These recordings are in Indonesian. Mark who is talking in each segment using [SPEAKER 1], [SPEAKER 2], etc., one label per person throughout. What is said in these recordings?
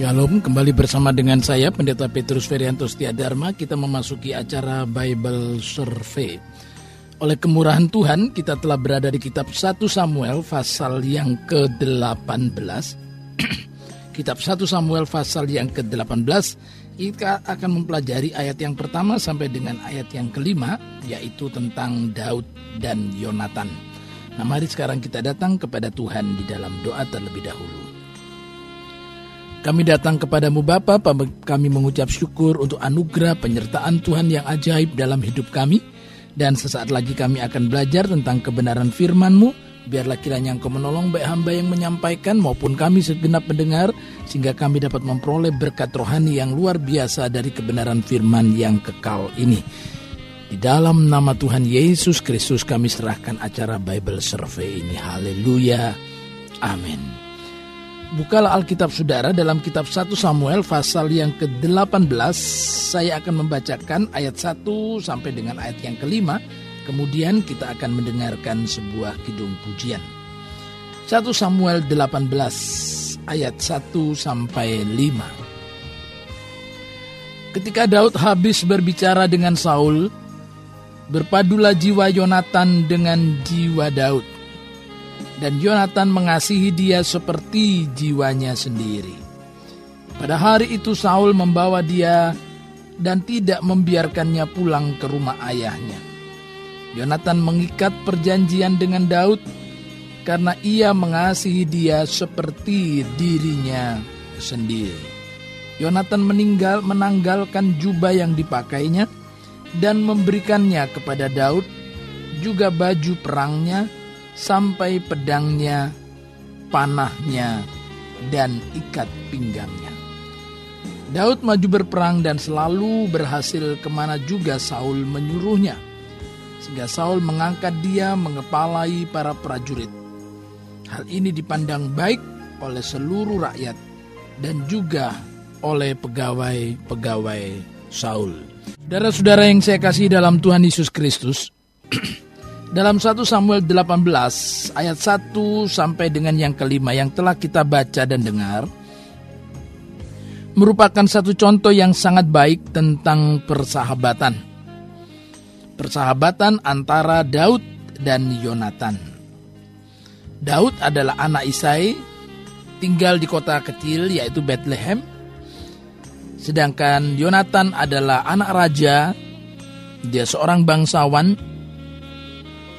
[SPEAKER 1] Shalom, kembali bersama dengan saya Pendeta Petrus Ferianto Dharma. Kita memasuki acara Bible Survey. Oleh kemurahan Tuhan, kita telah berada di kitab 1 Samuel pasal yang ke-18. kitab 1 Samuel pasal yang ke-18 kita akan mempelajari ayat yang pertama sampai dengan ayat yang kelima yaitu tentang Daud dan Yonatan. Nah mari sekarang kita datang kepada Tuhan di dalam doa terlebih dahulu. Kami datang kepadamu Bapa, kami mengucap syukur untuk anugerah penyertaan Tuhan yang ajaib dalam hidup kami. Dan sesaat lagi kami akan belajar tentang kebenaran firman-Mu. Biarlah kiranya Engkau menolong baik hamba yang menyampaikan maupun kami segenap mendengar. Sehingga kami dapat memperoleh berkat rohani yang luar biasa dari kebenaran firman yang kekal ini. Di dalam nama Tuhan Yesus Kristus kami serahkan acara Bible Survey ini. Haleluya. Amin. Bukalah Alkitab Saudara dalam kitab 1 Samuel pasal yang ke-18 Saya akan membacakan ayat 1 sampai dengan ayat yang kelima. Kemudian kita akan mendengarkan sebuah kidung pujian. 1 Samuel 18 ayat 1 sampai 5 Ketika Daud habis berbicara dengan Saul Berpadulah jiwa Yonatan dengan jiwa Daud dan Yonatan mengasihi dia seperti jiwanya sendiri. Pada hari itu Saul membawa dia dan tidak membiarkannya pulang ke rumah ayahnya. Yonatan mengikat perjanjian dengan Daud karena ia mengasihi dia seperti dirinya sendiri. Yonatan meninggal menanggalkan jubah yang dipakainya dan memberikannya kepada Daud juga baju perangnya sampai pedangnya, panahnya, dan ikat pinggangnya. Daud maju berperang dan selalu berhasil ke mana juga Saul menyuruhnya. Sehingga Saul mengangkat dia mengepalai para prajurit. Hal ini dipandang baik oleh seluruh rakyat dan juga oleh pegawai-pegawai Saul. Saudara-saudara yang saya kasih dalam Tuhan Yesus Kristus, dalam 1 Samuel 18 ayat 1 sampai dengan yang kelima yang telah kita baca dan dengar merupakan satu contoh yang sangat baik tentang persahabatan. Persahabatan antara Daud dan Yonatan. Daud adalah anak Isai, tinggal di kota kecil yaitu Bethlehem. Sedangkan Yonatan adalah anak raja, dia seorang bangsawan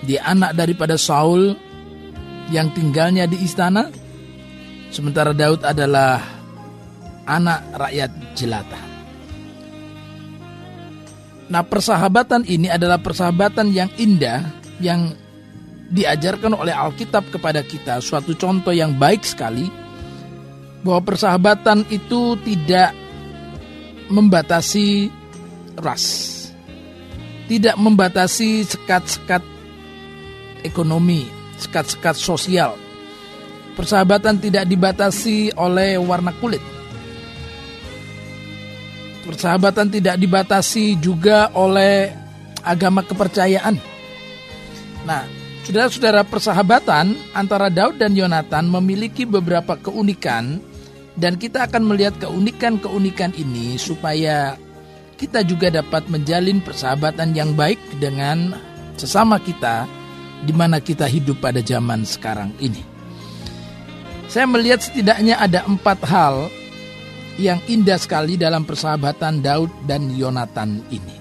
[SPEAKER 1] dia anak daripada Saul yang tinggalnya di istana, sementara Daud adalah anak rakyat jelata. Nah, persahabatan ini adalah persahabatan yang indah yang diajarkan oleh Alkitab kepada kita, suatu contoh yang baik sekali bahwa persahabatan itu tidak membatasi ras, tidak membatasi sekat-sekat ekonomi, sekat-sekat sosial. Persahabatan tidak dibatasi oleh warna kulit. Persahabatan tidak dibatasi juga oleh agama kepercayaan. Nah, saudara-saudara persahabatan antara Daud dan Yonatan memiliki beberapa keunikan dan kita akan melihat keunikan-keunikan ini supaya kita juga dapat menjalin persahabatan yang baik dengan sesama kita di mana kita hidup pada zaman sekarang ini. Saya melihat setidaknya ada empat hal yang indah sekali dalam persahabatan Daud dan Yonatan ini.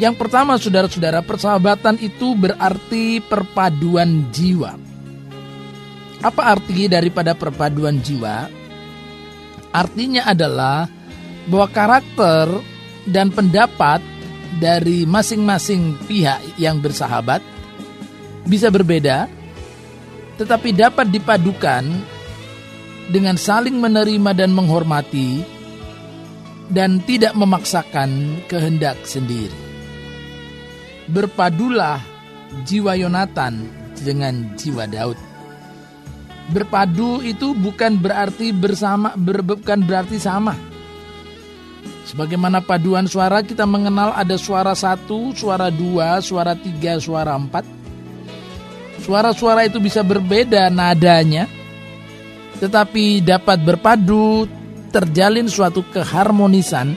[SPEAKER 1] Yang pertama saudara-saudara persahabatan itu berarti perpaduan jiwa. Apa arti daripada perpaduan jiwa? Artinya adalah bahwa karakter dan pendapat dari masing-masing pihak yang bersahabat bisa berbeda, tetapi dapat dipadukan dengan saling menerima dan menghormati, dan tidak memaksakan kehendak sendiri. Berpadulah jiwa Yonatan dengan jiwa Daud. Berpadu itu bukan berarti bersama, ber, bukan berarti sama. Sebagaimana paduan suara kita mengenal ada suara satu, suara dua, suara tiga, suara empat. Suara-suara itu bisa berbeda nadanya, tetapi dapat berpadu terjalin suatu keharmonisan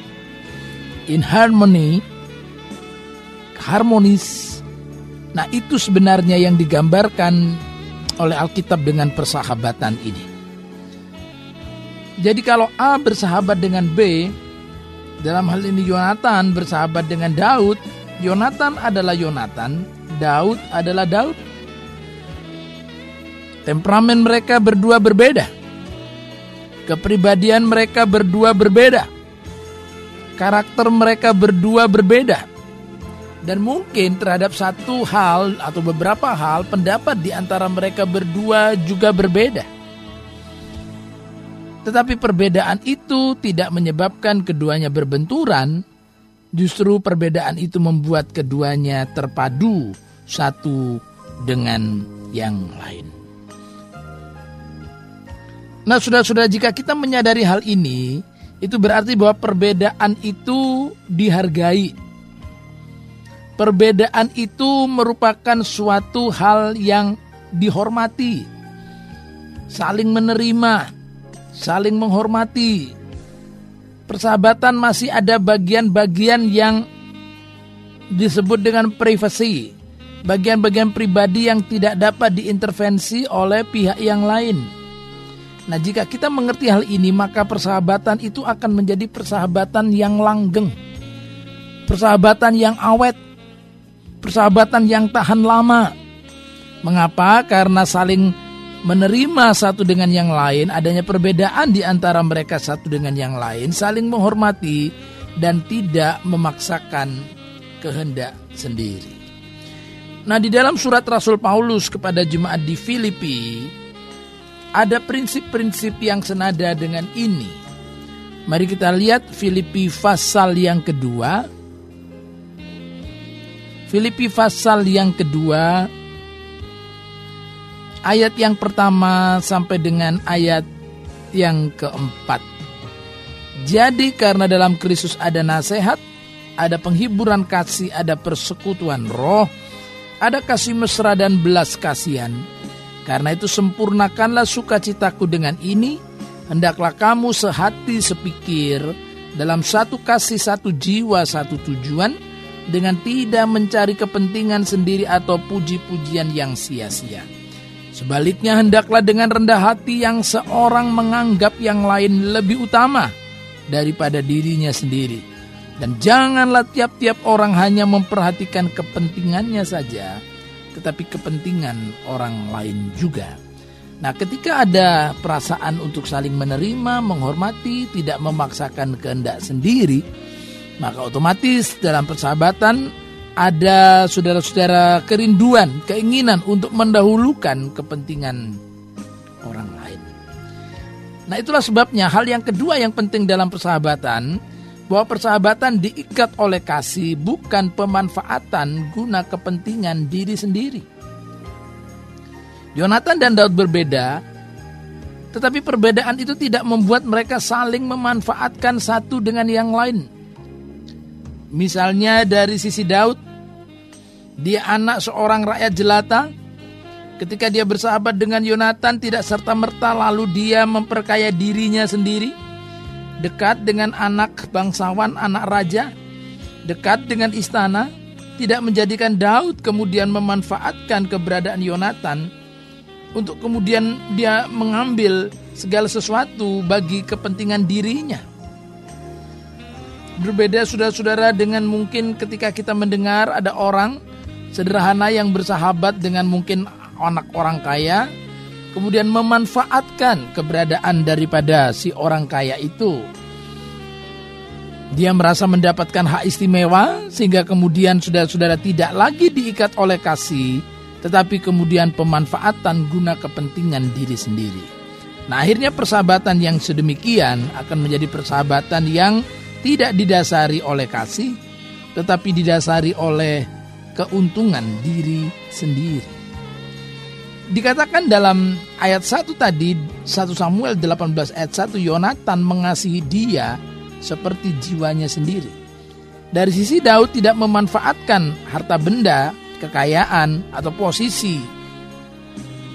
[SPEAKER 1] in harmony harmonis. Nah itu sebenarnya yang digambarkan oleh Alkitab dengan persahabatan ini. Jadi kalau A bersahabat dengan B dalam hal ini Yonatan bersahabat dengan Daud Yonatan adalah Yonatan Daud adalah Daud Temperamen mereka berdua berbeda. Kepribadian mereka berdua berbeda. Karakter mereka berdua berbeda. Dan mungkin terhadap satu hal atau beberapa hal pendapat di antara mereka berdua juga berbeda. Tetapi perbedaan itu tidak menyebabkan keduanya berbenturan, justru perbedaan itu membuat keduanya terpadu satu dengan yang lain. Nah, sudah-sudah jika kita menyadari hal ini, itu berarti bahwa perbedaan itu dihargai. Perbedaan itu merupakan suatu hal yang dihormati, saling menerima, saling menghormati. Persahabatan masih ada bagian-bagian yang disebut dengan privasi, bagian-bagian pribadi yang tidak dapat diintervensi oleh pihak yang lain. Nah, jika kita mengerti hal ini, maka persahabatan itu akan menjadi persahabatan yang langgeng, persahabatan yang awet, persahabatan yang tahan lama. Mengapa? Karena saling menerima satu dengan yang lain, adanya perbedaan di antara mereka satu dengan yang lain, saling menghormati dan tidak memaksakan kehendak sendiri. Nah, di dalam surat Rasul Paulus kepada jemaat di Filipi, ada prinsip-prinsip yang senada dengan ini. Mari kita lihat Filipi pasal yang kedua. Filipi pasal yang kedua ayat yang pertama sampai dengan ayat yang keempat. Jadi karena dalam Kristus ada nasihat, ada penghiburan kasih, ada persekutuan roh, ada kasih mesra dan belas kasihan, karena itu sempurnakanlah sukacitaku dengan ini, hendaklah kamu sehati sepikir dalam satu kasih satu jiwa satu tujuan dengan tidak mencari kepentingan sendiri atau puji-pujian yang sia-sia. Sebaliknya hendaklah dengan rendah hati yang seorang menganggap yang lain lebih utama daripada dirinya sendiri. Dan janganlah tiap-tiap orang hanya memperhatikan kepentingannya saja, tetapi kepentingan orang lain juga. Nah, ketika ada perasaan untuk saling menerima, menghormati, tidak memaksakan kehendak sendiri, maka otomatis dalam persahabatan ada saudara-saudara kerinduan, keinginan untuk mendahulukan kepentingan orang lain. Nah, itulah sebabnya hal yang kedua yang penting dalam persahabatan bahwa persahabatan diikat oleh kasih bukan pemanfaatan guna kepentingan diri sendiri. Yonatan dan Daud berbeda, tetapi perbedaan itu tidak membuat mereka saling memanfaatkan satu dengan yang lain. Misalnya dari sisi Daud, dia anak seorang rakyat jelata, ketika dia bersahabat dengan Yonatan tidak serta-merta lalu dia memperkaya dirinya sendiri dekat dengan anak bangsawan, anak raja, dekat dengan istana, tidak menjadikan Daud kemudian memanfaatkan keberadaan Yonatan. Untuk kemudian dia mengambil segala sesuatu bagi kepentingan dirinya. Berbeda saudara-saudara dengan mungkin ketika kita mendengar ada orang sederhana yang bersahabat dengan mungkin anak orang kaya, kemudian memanfaatkan keberadaan daripada si orang kaya itu. Dia merasa mendapatkan hak istimewa sehingga kemudian saudara-saudara tidak lagi diikat oleh kasih, tetapi kemudian pemanfaatan guna kepentingan diri sendiri. Nah, akhirnya persahabatan yang sedemikian akan menjadi persahabatan yang tidak didasari oleh kasih, tetapi didasari oleh keuntungan diri sendiri. Dikatakan dalam ayat 1 tadi 1 Samuel 18 ayat 1 Yonatan mengasihi dia seperti jiwanya sendiri. Dari sisi Daud tidak memanfaatkan harta benda, kekayaan atau posisi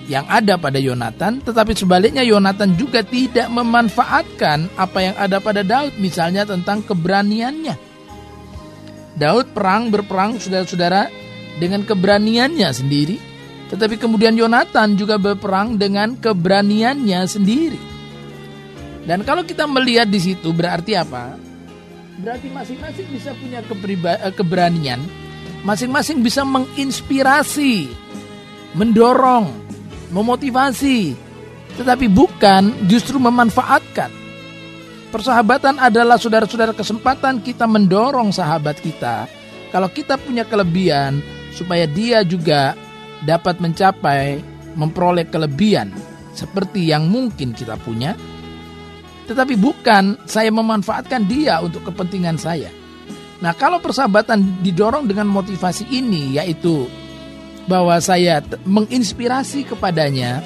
[SPEAKER 1] yang ada pada Yonatan, tetapi sebaliknya Yonatan juga tidak memanfaatkan apa yang ada pada Daud, misalnya tentang keberaniannya. Daud perang berperang saudara-saudara dengan keberaniannya sendiri, tetapi kemudian Yonatan juga berperang dengan keberaniannya sendiri. Dan kalau kita melihat di situ berarti apa? Berarti masing-masing bisa punya eh, keberanian, masing-masing bisa menginspirasi, mendorong, memotivasi, tetapi bukan justru memanfaatkan. Persahabatan adalah saudara-saudara kesempatan kita mendorong sahabat kita. Kalau kita punya kelebihan, supaya dia juga dapat mencapai, memperoleh kelebihan seperti yang mungkin kita punya. Tetapi bukan saya memanfaatkan dia untuk kepentingan saya. Nah, kalau persahabatan didorong dengan motivasi ini, yaitu bahwa saya menginspirasi kepadanya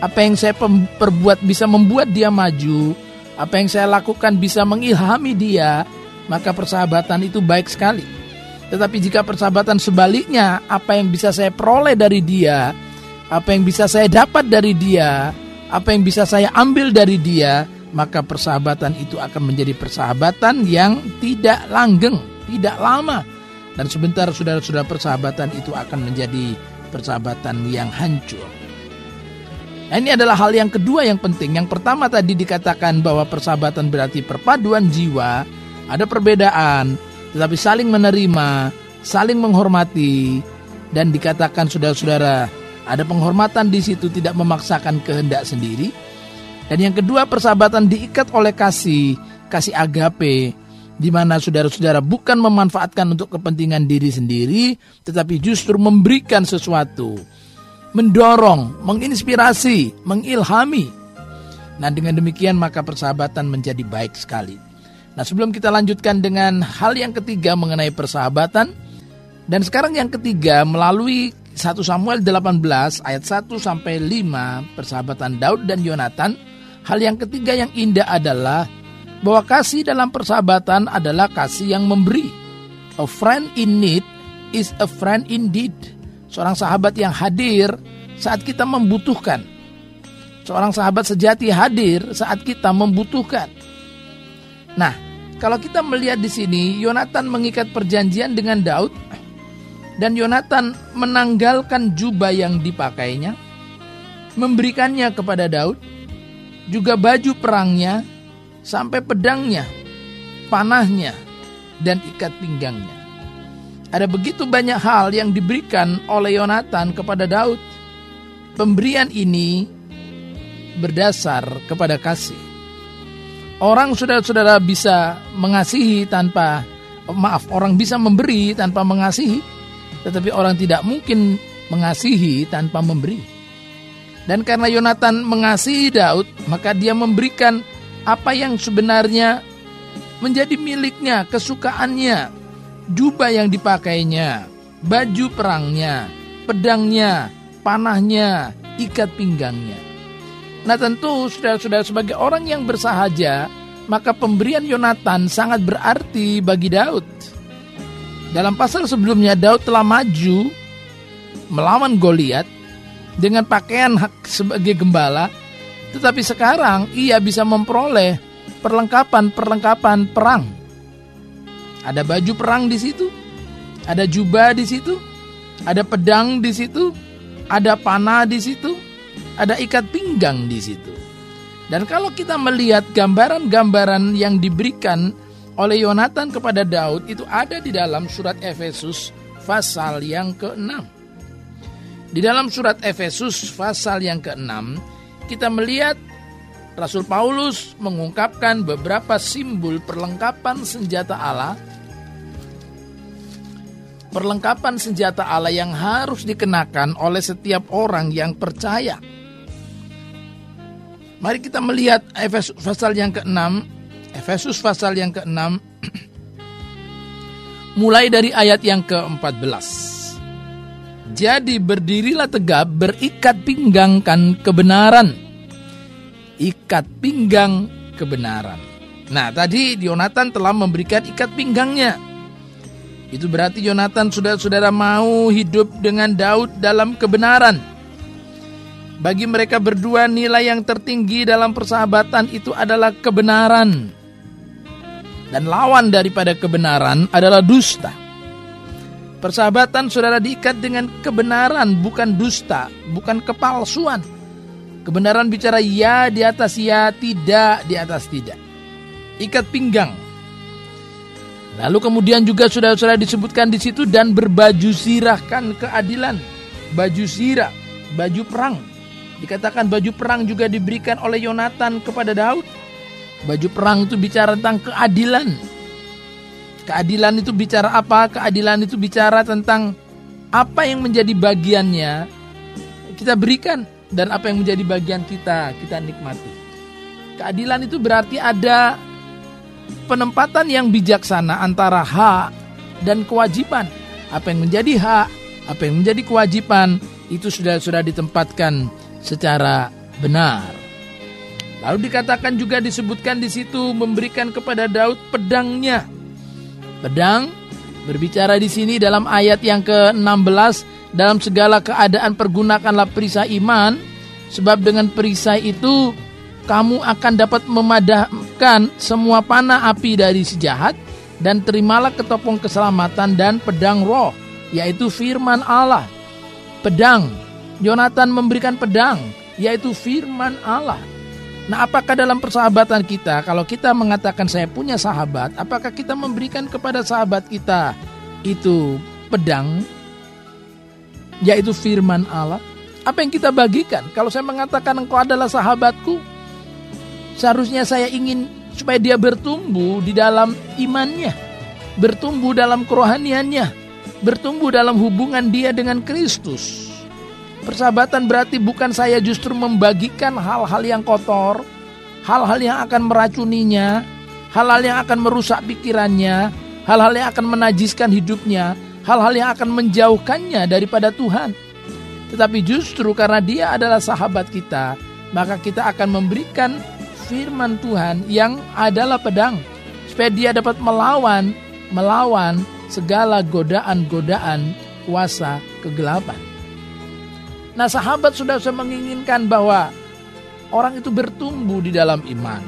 [SPEAKER 1] apa yang saya perbuat bisa membuat dia maju, apa yang saya lakukan bisa mengilhami dia, maka persahabatan itu baik sekali. Tetapi jika persahabatan sebaliknya, apa yang bisa saya peroleh dari dia, apa yang bisa saya dapat dari dia, apa yang bisa saya ambil dari dia, maka persahabatan itu akan menjadi persahabatan yang tidak langgeng, tidak lama, dan sebentar saudara-saudara persahabatan itu akan menjadi persahabatan yang hancur. Nah, ini adalah hal yang kedua yang penting. Yang pertama tadi dikatakan bahwa persahabatan berarti perpaduan jiwa, ada perbedaan, tetapi saling menerima, saling menghormati, dan dikatakan saudara-saudara ada penghormatan di situ tidak memaksakan kehendak sendiri. Dan yang kedua persahabatan diikat oleh kasih, kasih agape, di mana saudara-saudara bukan memanfaatkan untuk kepentingan diri sendiri, tetapi justru memberikan sesuatu, mendorong, menginspirasi, mengilhami. Nah, dengan demikian maka persahabatan menjadi baik sekali. Nah, sebelum kita lanjutkan dengan hal yang ketiga mengenai persahabatan, dan sekarang yang ketiga melalui 1 Samuel 18 ayat 1 sampai 5 persahabatan Daud dan Yonatan, hal yang ketiga yang indah adalah bahwa kasih dalam persahabatan adalah kasih yang memberi. A friend in need is a friend indeed. Seorang sahabat yang hadir saat kita membutuhkan. Seorang sahabat sejati hadir saat kita membutuhkan. Nah, kalau kita melihat di sini, Yonatan mengikat perjanjian dengan Daud dan Yonatan menanggalkan jubah yang dipakainya, memberikannya kepada Daud, juga baju perangnya sampai pedangnya, panahnya, dan ikat pinggangnya. Ada begitu banyak hal yang diberikan oleh Yonatan kepada Daud. Pemberian ini berdasar kepada kasih. Orang saudara-saudara bisa mengasihi tanpa maaf, orang bisa memberi tanpa mengasihi, tetapi orang tidak mungkin mengasihi tanpa memberi. Dan karena Yonatan mengasihi Daud, maka dia memberikan apa yang sebenarnya menjadi miliknya, kesukaannya, jubah yang dipakainya, baju perangnya, pedangnya, panahnya, ikat pinggangnya. Nah tentu saudara-saudara sebagai orang yang bersahaja, maka pemberian Yonatan sangat berarti bagi Daud. Dalam pasal sebelumnya Daud telah maju melawan Goliat dengan pakaian hak sebagai gembala tetapi sekarang ia bisa memperoleh perlengkapan-perlengkapan perang. Ada baju perang di situ, ada jubah di situ, ada pedang di situ, ada panah di situ, ada ikat pinggang di situ. Dan kalau kita melihat gambaran-gambaran yang diberikan oleh Yonatan kepada Daud itu ada di dalam surat Efesus pasal yang ke-6. Di dalam surat Efesus pasal yang ke-6 kita melihat Rasul Paulus mengungkapkan beberapa simbol perlengkapan senjata Allah perlengkapan senjata Allah yang harus dikenakan oleh setiap orang yang percaya. Mari kita melihat Efesus pasal yang ke-6, Efesus pasal yang ke-6 mulai dari ayat yang ke-14. Jadi berdirilah tegap, berikat pinggangkan kebenaran. Ikat pinggang kebenaran. Nah, tadi Yonatan telah memberikan ikat pinggangnya. Itu berarti Yonatan saudara-saudara mau hidup dengan Daud dalam kebenaran. Bagi mereka berdua nilai yang tertinggi dalam persahabatan itu adalah kebenaran. Dan lawan daripada kebenaran adalah dusta. Persahabatan saudara diikat dengan kebenaran bukan dusta, bukan kepalsuan. Kebenaran bicara ya di atas ya, tidak di atas tidak. Ikat pinggang. Lalu kemudian juga saudara-saudara disebutkan di situ dan berbaju sirahkan keadilan. Baju sirah, baju perang Dikatakan baju perang juga diberikan oleh Yonatan kepada Daud. Baju perang itu bicara tentang keadilan. Keadilan itu bicara apa? Keadilan itu bicara tentang apa yang menjadi bagiannya kita berikan dan apa yang menjadi bagian kita kita nikmati. Keadilan itu berarti ada penempatan yang bijaksana antara hak dan kewajiban. Apa yang menjadi hak, apa yang menjadi kewajiban itu sudah sudah ditempatkan secara benar. Lalu dikatakan juga disebutkan di situ memberikan kepada Daud pedangnya. Pedang berbicara di sini dalam ayat yang ke-16 dalam segala keadaan pergunakanlah perisai iman sebab dengan perisai itu kamu akan dapat memadamkan semua panah api dari si jahat dan terimalah ketopong keselamatan dan pedang roh yaitu firman Allah. Pedang Yonatan memberikan pedang, yaitu firman Allah. Nah, apakah dalam persahabatan kita, kalau kita mengatakan saya punya sahabat, apakah kita memberikan kepada sahabat kita itu pedang, yaitu firman Allah? Apa yang kita bagikan? Kalau saya mengatakan engkau adalah sahabatku, seharusnya saya ingin supaya dia bertumbuh di dalam imannya, bertumbuh dalam kerohaniannya, bertumbuh dalam hubungan dia dengan Kristus. Persahabatan berarti bukan saya justru membagikan hal-hal yang kotor, hal-hal yang akan meracuninya, hal-hal yang akan merusak pikirannya, hal-hal yang akan menajiskan hidupnya, hal-hal yang akan menjauhkannya daripada Tuhan. Tetapi justru karena dia adalah sahabat kita, maka kita akan memberikan firman Tuhan yang adalah pedang supaya dia dapat melawan melawan segala godaan-godaan kuasa kegelapan. Nah sahabat sudah menginginkan bahwa orang itu bertumbuh di dalam iman.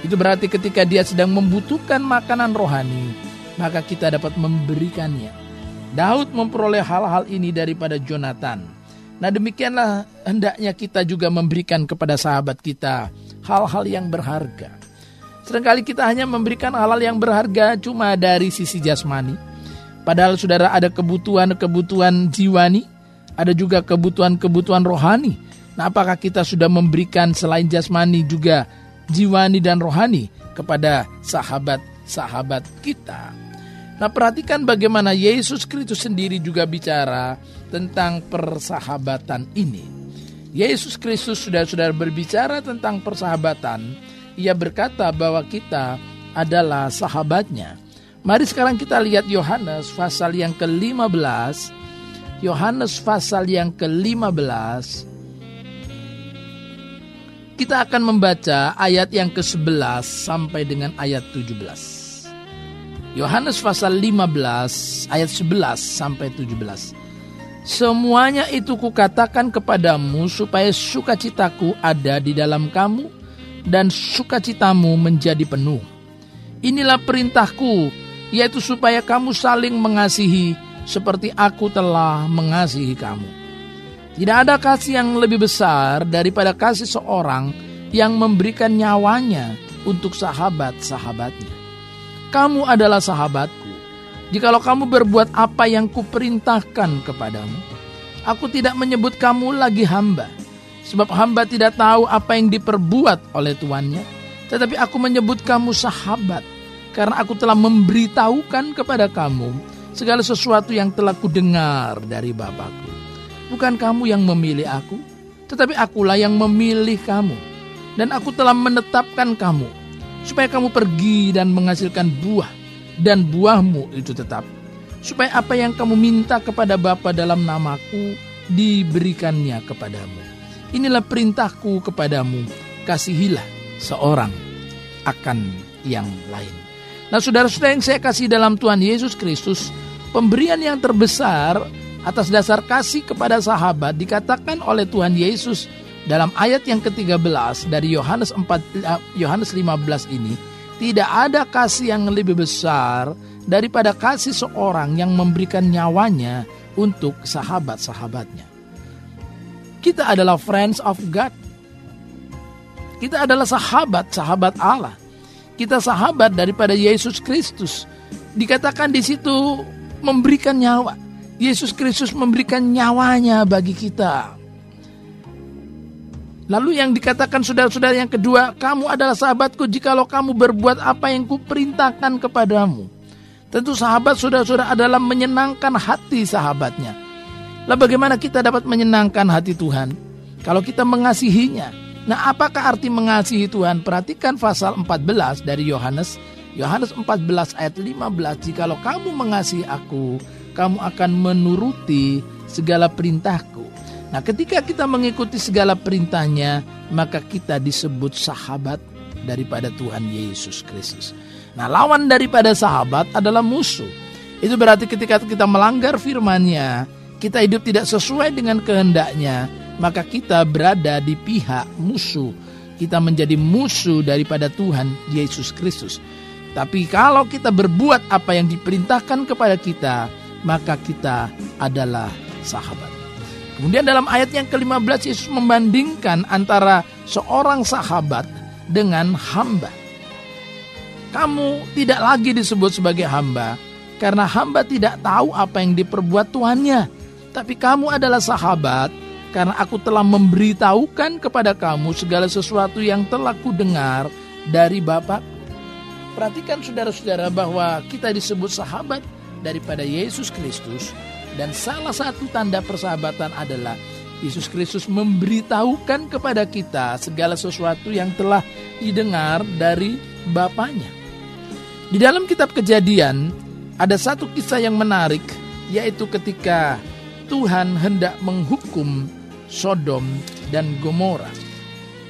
[SPEAKER 1] Itu berarti ketika dia sedang membutuhkan makanan rohani, maka kita dapat memberikannya. Daud memperoleh hal-hal ini daripada Jonathan. Nah demikianlah hendaknya kita juga memberikan kepada sahabat kita hal-hal yang berharga. Seringkali kita hanya memberikan hal-hal yang berharga cuma dari sisi jasmani. Padahal saudara ada kebutuhan-kebutuhan jiwani, ada juga kebutuhan-kebutuhan rohani. Nah, apakah kita sudah memberikan selain jasmani juga jiwani dan rohani kepada sahabat-sahabat kita? Nah, perhatikan bagaimana Yesus Kristus sendiri juga bicara tentang persahabatan ini. Yesus Kristus sudah-sudah berbicara tentang persahabatan. Ia berkata bahwa kita adalah sahabatnya. Mari sekarang kita lihat Yohanes pasal yang ke-15 Yohanes pasal yang ke-15 kita akan membaca ayat yang ke-11 sampai dengan ayat 17. Yohanes pasal 15 ayat 11 sampai 17. Semuanya itu kukatakan kepadamu supaya sukacitaku ada di dalam kamu dan sukacitamu menjadi penuh. Inilah perintahku, yaitu supaya kamu saling mengasihi seperti aku telah mengasihi kamu. Tidak ada kasih yang lebih besar daripada kasih seorang yang memberikan nyawanya untuk sahabat-sahabatnya. Kamu adalah sahabatku. Jikalau kamu berbuat apa yang kuperintahkan kepadamu, aku tidak menyebut kamu lagi hamba, sebab hamba tidak tahu apa yang diperbuat oleh tuannya, tetapi aku menyebut kamu sahabat, karena aku telah memberitahukan kepada kamu segala sesuatu yang telah kudengar dari Bapakku. Bukan kamu yang memilih aku, tetapi akulah yang memilih kamu. Dan aku telah menetapkan kamu, supaya kamu pergi dan menghasilkan buah, dan buahmu itu tetap. Supaya apa yang kamu minta kepada Bapa dalam namaku, diberikannya kepadamu. Inilah perintahku kepadamu, kasihilah seorang akan yang lain. Nah saudara-saudara yang saya kasih dalam Tuhan Yesus Kristus, pemberian yang terbesar atas dasar kasih kepada sahabat dikatakan oleh Tuhan Yesus dalam ayat yang ke-13 dari Yohanes 4 eh, Yohanes 15 ini tidak ada kasih yang lebih besar daripada kasih seorang yang memberikan nyawanya untuk sahabat-sahabatnya. Kita adalah friends of God. Kita adalah sahabat-sahabat Allah. Kita sahabat daripada Yesus Kristus. Dikatakan di situ memberikan nyawa. Yesus Kristus memberikan nyawanya bagi kita. Lalu yang dikatakan saudara-saudara yang kedua, kamu adalah sahabatku jikalau kamu berbuat apa yang kuperintahkan kepadamu. Tentu sahabat saudara-saudara adalah menyenangkan hati sahabatnya. Lalu bagaimana kita dapat menyenangkan hati Tuhan? Kalau kita mengasihinya, Nah, apakah arti mengasihi Tuhan? Perhatikan pasal 14 dari Yohanes. Yohanes 14 ayat 15, "Jikalau kamu mengasihi aku, kamu akan menuruti segala perintahku." Nah, ketika kita mengikuti segala perintahnya, maka kita disebut sahabat daripada Tuhan Yesus Kristus. Nah, lawan daripada sahabat adalah musuh. Itu berarti ketika kita melanggar firman-Nya, kita hidup tidak sesuai dengan kehendaknya, maka kita berada di pihak musuh. Kita menjadi musuh daripada Tuhan Yesus Kristus. Tapi kalau kita berbuat apa yang diperintahkan kepada kita, maka kita adalah sahabat. Kemudian dalam ayat yang ke-15 Yesus membandingkan antara seorang sahabat dengan hamba. Kamu tidak lagi disebut sebagai hamba karena hamba tidak tahu apa yang diperbuat Tuhannya. Tapi kamu adalah sahabat karena aku telah memberitahukan kepada kamu segala sesuatu yang telah kudengar dari Bapa. Perhatikan saudara-saudara bahwa kita disebut sahabat daripada Yesus Kristus dan salah satu tanda persahabatan adalah Yesus Kristus memberitahukan kepada kita segala sesuatu yang telah didengar dari Bapaknya. Di dalam kitab Kejadian ada satu kisah yang menarik yaitu ketika Tuhan hendak menghukum Sodom dan Gomora.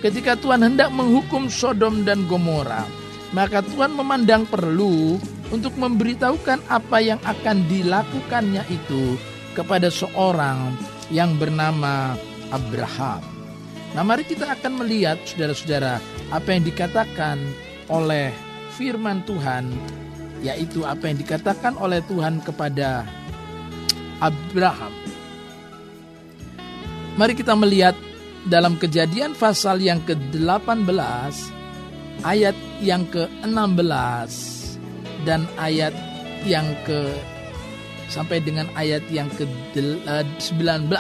[SPEAKER 1] Ketika Tuhan hendak menghukum Sodom dan Gomora, maka Tuhan memandang perlu untuk memberitahukan apa yang akan dilakukannya itu kepada seorang yang bernama Abraham. Nah, mari kita akan melihat saudara-saudara apa yang dikatakan oleh firman Tuhan yaitu apa yang dikatakan oleh Tuhan kepada Abraham. Mari kita melihat dalam kejadian pasal yang ke-18 ayat yang ke-16 dan ayat yang ke sampai dengan ayat yang ke-19.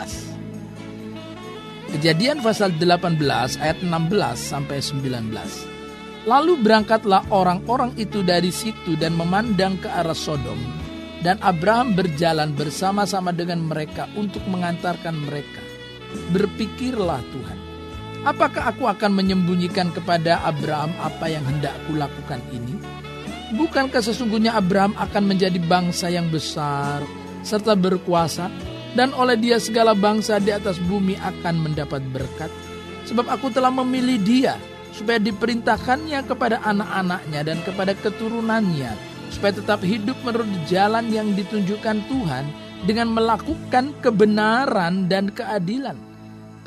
[SPEAKER 1] Kejadian pasal 18 ayat 16 sampai 19. Lalu berangkatlah orang-orang itu dari situ dan memandang ke arah Sodom dan Abraham berjalan bersama-sama dengan mereka untuk mengantarkan mereka Berpikirlah Tuhan, apakah aku akan menyembunyikan kepada Abraham apa yang hendak kulakukan ini? Bukankah sesungguhnya Abraham akan menjadi bangsa yang besar serta berkuasa dan oleh dia segala bangsa di atas bumi akan mendapat berkat? Sebab aku telah memilih dia supaya diperintahkannya kepada anak-anaknya dan kepada keturunannya supaya tetap hidup menurut jalan yang ditunjukkan Tuhan dengan melakukan kebenaran dan keadilan.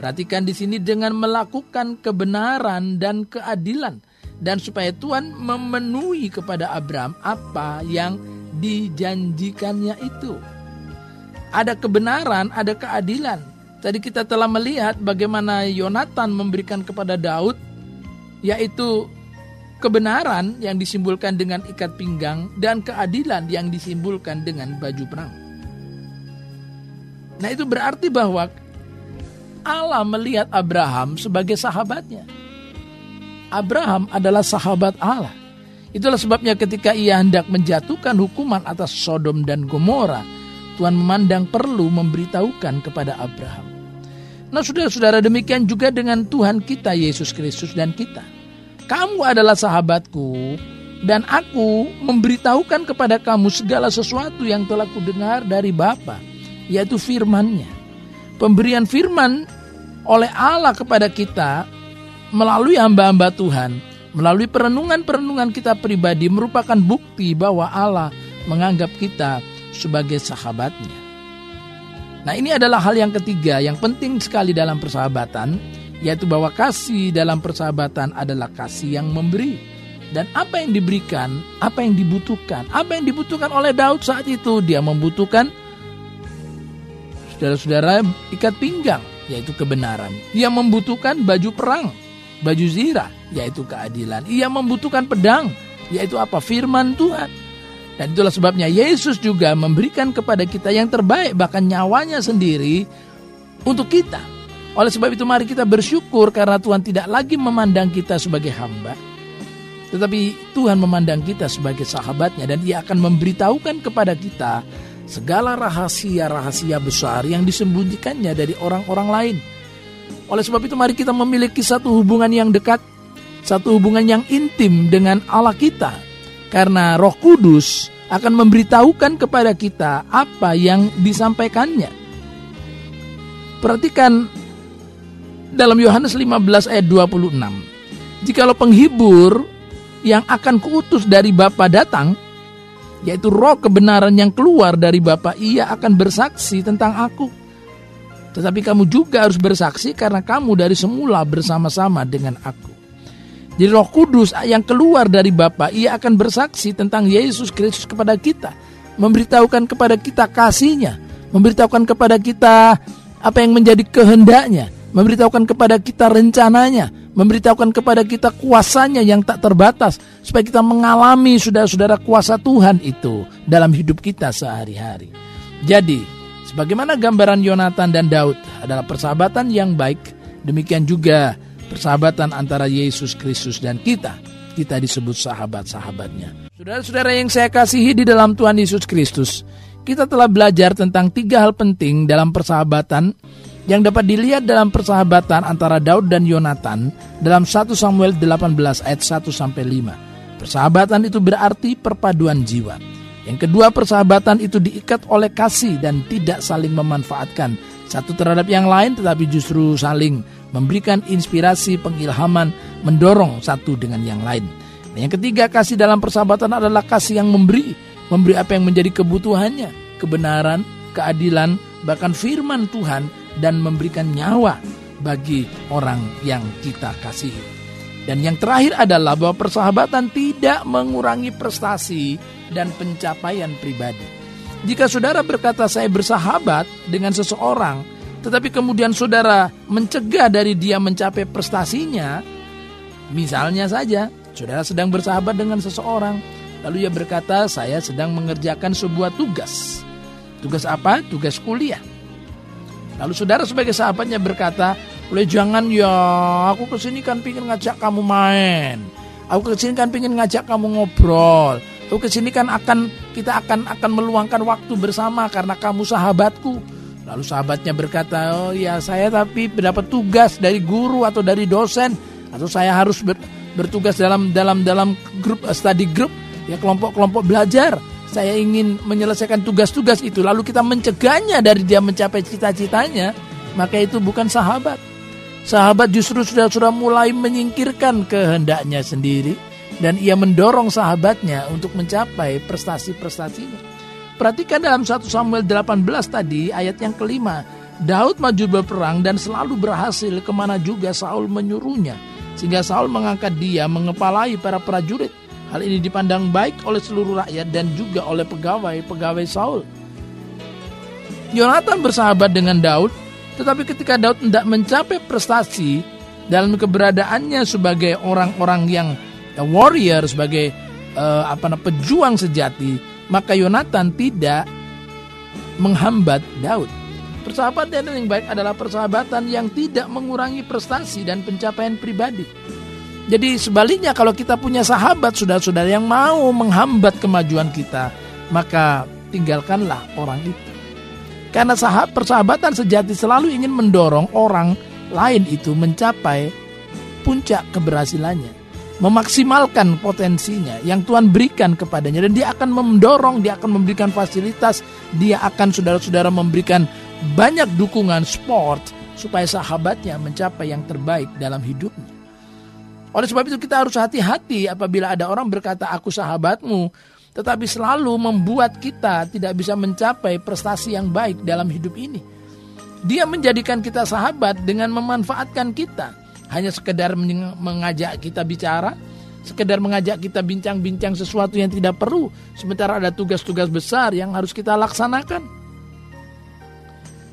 [SPEAKER 1] Perhatikan di sini dengan melakukan kebenaran dan keadilan dan supaya Tuhan memenuhi kepada Abraham apa yang dijanjikannya itu. Ada kebenaran, ada keadilan. Tadi kita telah melihat bagaimana Yonatan memberikan kepada Daud yaitu kebenaran yang disimbolkan dengan ikat pinggang dan keadilan yang disimbolkan dengan baju perang. Nah itu berarti bahwa Allah melihat Abraham sebagai sahabatnya. Abraham adalah sahabat Allah. Itulah sebabnya ketika ia hendak menjatuhkan hukuman atas Sodom dan Gomora, Tuhan memandang perlu memberitahukan kepada Abraham. Nah saudara-saudara demikian juga dengan Tuhan kita Yesus Kristus dan kita. Kamu adalah sahabatku dan aku memberitahukan kepada kamu segala sesuatu yang telah kudengar dari Bapa yaitu firman-Nya. Pemberian firman oleh Allah kepada kita melalui hamba-hamba Tuhan, melalui perenungan-perenungan kita pribadi merupakan bukti bahwa Allah menganggap kita sebagai sahabatnya. Nah ini adalah hal yang ketiga yang penting sekali dalam persahabatan yaitu bahwa kasih dalam persahabatan adalah kasih yang memberi. Dan apa yang diberikan, apa yang dibutuhkan, apa yang dibutuhkan oleh Daud saat itu dia membutuhkan saudara-saudara ikat pinggang yaitu kebenaran. Dia membutuhkan baju perang, baju zirah yaitu keadilan. Ia membutuhkan pedang yaitu apa? Firman Tuhan. Dan itulah sebabnya Yesus juga memberikan kepada kita yang terbaik bahkan nyawanya sendiri untuk kita. Oleh sebab itu mari kita bersyukur karena Tuhan tidak lagi memandang kita sebagai hamba. Tetapi Tuhan memandang kita sebagai sahabatnya dan ia akan memberitahukan kepada kita segala rahasia-rahasia besar yang disembunyikannya dari orang-orang lain. Oleh sebab itu mari kita memiliki satu hubungan yang dekat, satu hubungan yang intim dengan Allah kita karena Roh Kudus akan memberitahukan kepada kita apa yang disampaikannya. Perhatikan dalam Yohanes 15 ayat 26. Jikalau penghibur yang akan kuutus dari Bapa datang, yaitu roh kebenaran yang keluar dari Bapa, ia akan bersaksi tentang aku. Tetapi kamu juga harus bersaksi karena kamu dari semula bersama-sama dengan aku. Jadi roh kudus yang keluar dari Bapa, ia akan bersaksi tentang Yesus Kristus kepada kita. Memberitahukan kepada kita kasihnya. Memberitahukan kepada kita apa yang menjadi kehendaknya. Memberitahukan kepada kita rencananya. Memberitahukan kepada kita kuasanya yang tak terbatas. Supaya kita mengalami saudara-saudara kuasa Tuhan itu dalam hidup kita sehari-hari. Jadi, sebagaimana gambaran Yonatan dan Daud adalah persahabatan yang baik, demikian juga persahabatan antara Yesus Kristus dan kita. Kita disebut sahabat-sahabatnya. Saudara-saudara yang saya kasihi di dalam Tuhan Yesus Kristus, kita telah belajar tentang tiga hal penting dalam persahabatan yang dapat dilihat dalam persahabatan antara Daud dan Yonatan dalam 1 Samuel 18 ayat 1 sampai 5. Persahabatan itu berarti perpaduan jiwa. Yang kedua, persahabatan itu diikat oleh kasih dan tidak saling memanfaatkan satu terhadap yang lain tetapi justru saling memberikan inspirasi, pengilhaman, mendorong satu dengan yang lain. Dan yang ketiga, kasih dalam persahabatan adalah kasih yang memberi, memberi apa yang menjadi kebutuhannya, kebenaran, keadilan, bahkan firman Tuhan dan memberikan nyawa bagi orang yang kita kasihi. Dan yang terakhir adalah bahwa persahabatan tidak mengurangi prestasi dan pencapaian pribadi. Jika saudara berkata saya bersahabat dengan seseorang tetapi kemudian saudara mencegah dari dia mencapai prestasinya, misalnya saja saudara sedang bersahabat dengan seseorang, lalu ia berkata, "Saya sedang mengerjakan sebuah tugas." Tugas apa? Tugas kuliah. Lalu saudara sebagai sahabatnya berkata, "Oleh jangan ya, aku ke sini kan pingin ngajak kamu main. Aku ke sini kan pingin ngajak kamu ngobrol. Aku ke sini kan akan kita akan akan meluangkan waktu bersama karena kamu sahabatku." Lalu sahabatnya berkata, "Oh ya, saya tapi mendapat tugas dari guru atau dari dosen atau saya harus ber, bertugas dalam dalam dalam grup eh, study group ya kelompok-kelompok belajar. Saya ingin menyelesaikan tugas-tugas itu lalu kita mencegahnya dari dia mencapai cita-citanya, maka itu bukan sahabat. Sahabat justru sudah sudah mulai menyingkirkan kehendaknya sendiri dan ia mendorong sahabatnya untuk mencapai prestasi-prestasinya. Perhatikan dalam 1 Samuel 18 tadi ayat yang kelima. Daud maju berperang dan selalu berhasil ke mana juga Saul menyuruhnya. Sehingga Saul mengangkat dia mengepalai para prajurit. Hal ini dipandang baik oleh seluruh rakyat dan juga oleh pegawai-pegawai Saul. Yonatan bersahabat dengan Daud, tetapi ketika Daud tidak mencapai prestasi dalam keberadaannya sebagai orang-orang yang warrior, sebagai uh, apa pejuang sejati, maka Yonatan tidak menghambat Daud. Persahabatan yang baik adalah persahabatan yang tidak mengurangi prestasi dan pencapaian pribadi. Jadi sebaliknya kalau kita punya sahabat saudara-saudara yang mau menghambat kemajuan kita, maka tinggalkanlah orang itu. Karena sahabat persahabatan sejati selalu ingin mendorong orang lain itu mencapai puncak keberhasilannya memaksimalkan potensinya yang Tuhan berikan kepadanya dan dia akan mendorong, dia akan memberikan fasilitas, dia akan saudara-saudara memberikan banyak dukungan sport supaya sahabatnya mencapai yang terbaik dalam hidupnya. Oleh sebab itu kita harus hati-hati apabila ada orang berkata aku sahabatmu tetapi selalu membuat kita tidak bisa mencapai prestasi yang baik dalam hidup ini. Dia menjadikan kita sahabat dengan memanfaatkan kita. Hanya sekedar mengajak kita bicara, sekedar mengajak kita bincang-bincang sesuatu yang tidak perlu, sementara ada tugas-tugas besar yang harus kita laksanakan.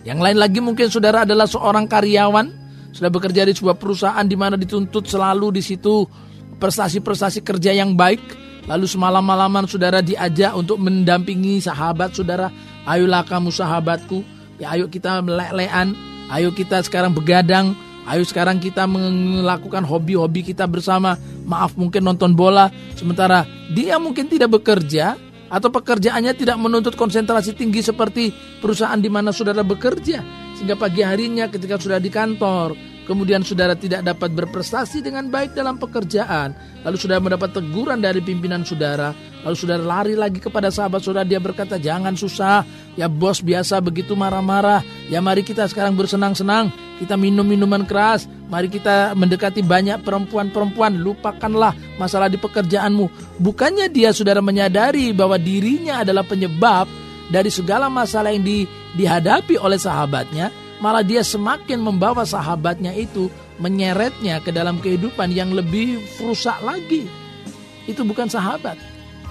[SPEAKER 1] Yang lain lagi mungkin saudara adalah seorang karyawan, sudah bekerja di sebuah perusahaan di mana dituntut selalu di situ prestasi-prestasi kerja yang baik, lalu semalam-malaman saudara diajak untuk mendampingi sahabat saudara, ayolah kamu sahabatku, ya ayo kita melek-lekan, ayo kita sekarang begadang, Ayo sekarang kita melakukan hobi-hobi kita bersama. Maaf mungkin nonton bola. Sementara dia mungkin tidak bekerja atau pekerjaannya tidak menuntut konsentrasi tinggi seperti perusahaan di mana saudara bekerja. Sehingga pagi harinya ketika sudah di kantor, kemudian saudara tidak dapat berprestasi dengan baik dalam pekerjaan, lalu sudah mendapat teguran dari pimpinan saudara, lalu saudara lari lagi kepada sahabat saudara, dia berkata, jangan susah, ya bos biasa begitu marah-marah, ya mari kita sekarang bersenang-senang, kita minum minuman keras, mari kita mendekati banyak perempuan-perempuan, lupakanlah masalah di pekerjaanmu. Bukannya dia saudara menyadari bahwa dirinya adalah penyebab dari segala masalah yang di, dihadapi oleh sahabatnya, malah dia semakin membawa sahabatnya itu menyeretnya ke dalam kehidupan yang lebih rusak lagi. Itu bukan sahabat.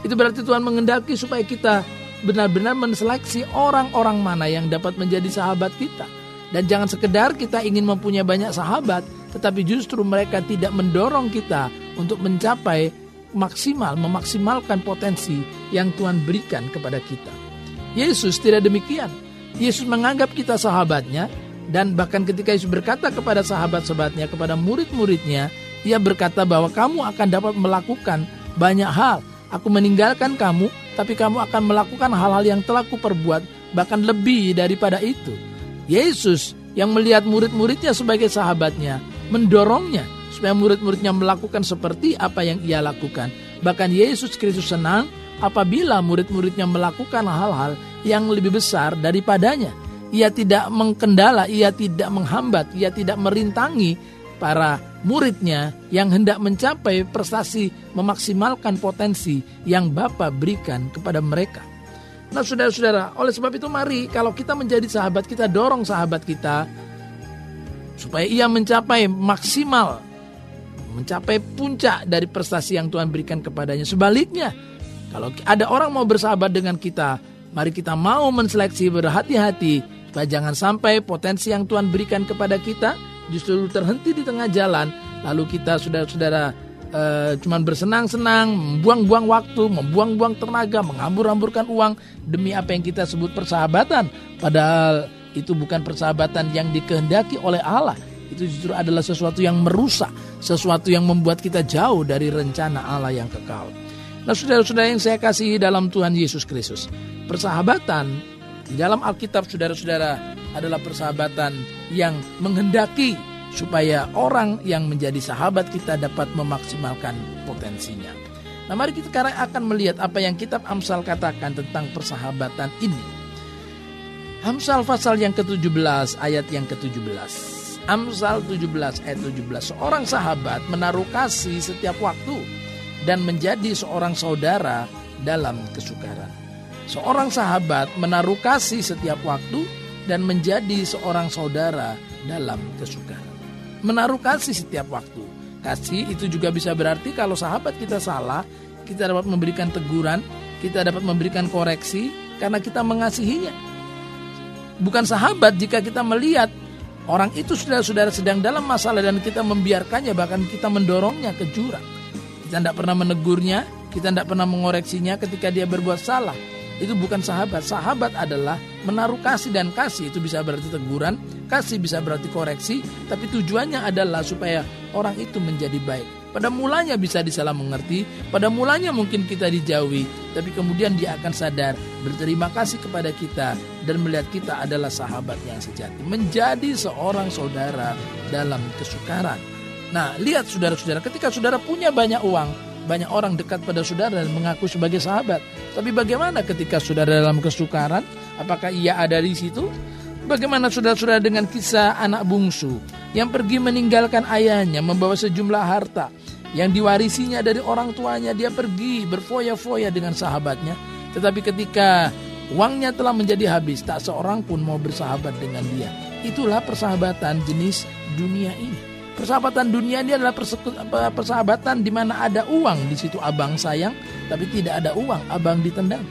[SPEAKER 1] Itu berarti Tuhan mengendaki supaya kita benar-benar menseleksi orang-orang mana yang dapat menjadi sahabat kita. Dan jangan sekedar kita ingin mempunyai banyak sahabat, tetapi justru mereka tidak mendorong kita untuk mencapai maksimal, memaksimalkan potensi yang Tuhan berikan kepada kita. Yesus tidak demikian. Yesus menganggap kita sahabatnya dan bahkan ketika Yesus berkata kepada sahabat-sahabatnya, kepada murid-muridnya, ia berkata bahwa kamu akan dapat melakukan banyak hal. Aku meninggalkan kamu, tapi kamu akan melakukan hal-hal yang telah kuperbuat, bahkan lebih daripada itu. Yesus yang melihat murid-muridnya sebagai sahabatnya, mendorongnya supaya murid-muridnya melakukan seperti apa yang ia lakukan. Bahkan Yesus Kristus senang apabila murid-muridnya melakukan hal-hal yang lebih besar daripadanya. Ia tidak mengkendala, ia tidak menghambat, ia tidak merintangi para muridnya yang hendak mencapai prestasi memaksimalkan potensi yang Bapa berikan kepada mereka. Nah saudara-saudara, oleh sebab itu mari kalau kita menjadi sahabat kita dorong sahabat kita supaya ia mencapai maksimal mencapai puncak dari prestasi yang Tuhan berikan kepadanya. Sebaliknya, kalau ada orang mau bersahabat dengan kita, Mari kita mau menseleksi berhati-hati supaya jangan sampai potensi yang Tuhan berikan kepada kita justru terhenti di tengah jalan lalu kita saudara-saudara uh, cuman bersenang-senang, membuang-buang waktu, membuang-buang tenaga, menghambur-hamburkan uang demi apa yang kita sebut persahabatan. Padahal itu bukan persahabatan yang dikehendaki oleh Allah. Itu justru adalah sesuatu yang merusak, sesuatu yang membuat kita jauh dari rencana Allah yang kekal. Nah, saudara-saudara yang saya kasih dalam Tuhan Yesus Kristus, persahabatan di dalam Alkitab saudara-saudara adalah persahabatan yang menghendaki supaya orang yang menjadi sahabat kita dapat memaksimalkan potensinya. Nah mari kita sekarang akan melihat apa yang kitab Amsal katakan tentang persahabatan ini. Amsal pasal yang ke-17 ayat yang ke-17. Amsal 17 ayat 17. Seorang sahabat menaruh kasih setiap waktu dan menjadi seorang saudara dalam kesukaran. Seorang sahabat menaruh kasih setiap waktu dan menjadi seorang saudara dalam kesukaran. Menaruh kasih setiap waktu. Kasih itu juga bisa berarti kalau sahabat kita salah, kita dapat memberikan teguran, kita dapat memberikan koreksi karena kita mengasihinya. Bukan sahabat jika kita melihat orang itu saudara-saudara sedang dalam masalah dan kita membiarkannya bahkan kita mendorongnya ke jurang. Kita tidak pernah menegurnya, kita tidak pernah mengoreksinya ketika dia berbuat salah itu bukan sahabat. Sahabat adalah menaruh kasih dan kasih itu bisa berarti teguran, kasih bisa berarti koreksi, tapi tujuannya adalah supaya orang itu menjadi baik. Pada mulanya bisa disalah mengerti, pada mulanya mungkin kita dijauhi, tapi kemudian dia akan sadar berterima kasih kepada kita dan melihat kita adalah sahabat yang sejati, menjadi seorang saudara dalam kesukaran. Nah, lihat saudara-saudara, ketika saudara punya banyak uang, banyak orang dekat pada saudara dan mengaku sebagai sahabat. Tapi bagaimana ketika saudara dalam kesukaran? Apakah ia ada di situ? Bagaimana saudara-saudara dengan kisah anak bungsu yang pergi meninggalkan ayahnya membawa sejumlah harta yang diwarisinya dari orang tuanya dia pergi berfoya-foya dengan sahabatnya tetapi ketika uangnya telah menjadi habis tak seorang pun mau bersahabat dengan dia Itulah persahabatan jenis dunia ini. Persahabatan dunia ini adalah persahabatan di mana ada uang di situ abang sayang, tapi tidak ada uang abang ditendang.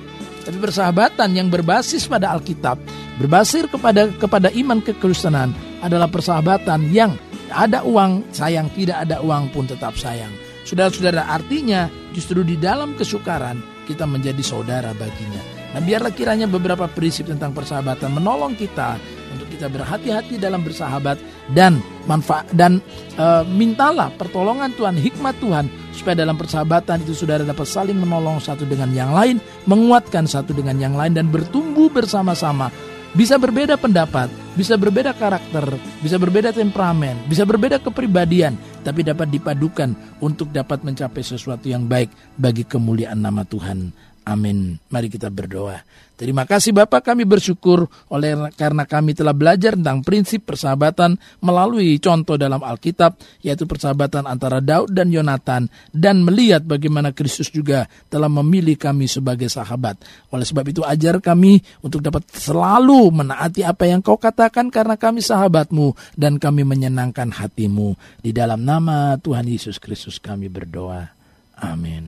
[SPEAKER 1] Tapi persahabatan yang berbasis pada Alkitab, berbasis kepada kepada iman kekristenan adalah persahabatan yang ada uang sayang, tidak ada uang pun tetap sayang. Saudara-saudara, artinya justru di dalam kesukaran kita menjadi saudara baginya. Nah, biarlah kiranya beberapa prinsip tentang persahabatan menolong kita kita berhati-hati dalam bersahabat dan manfaat dan e, mintalah pertolongan Tuhan, hikmat Tuhan supaya dalam persahabatan itu saudara dapat saling menolong satu dengan yang lain, menguatkan satu dengan yang lain dan bertumbuh bersama-sama bisa berbeda pendapat, bisa berbeda karakter, bisa berbeda temperamen, bisa berbeda kepribadian, tapi dapat dipadukan untuk dapat mencapai sesuatu yang baik bagi kemuliaan nama Tuhan. Amin. Mari kita berdoa. Terima kasih Bapak kami bersyukur oleh karena kami telah belajar tentang prinsip persahabatan melalui contoh dalam Alkitab yaitu persahabatan antara Daud dan Yonatan dan melihat bagaimana Kristus juga telah memilih kami sebagai sahabat. Oleh sebab itu ajar kami untuk dapat selalu menaati apa yang kau katakan karena kami sahabatmu dan kami menyenangkan hatimu. Di dalam nama Tuhan Yesus Kristus kami berdoa. Amin.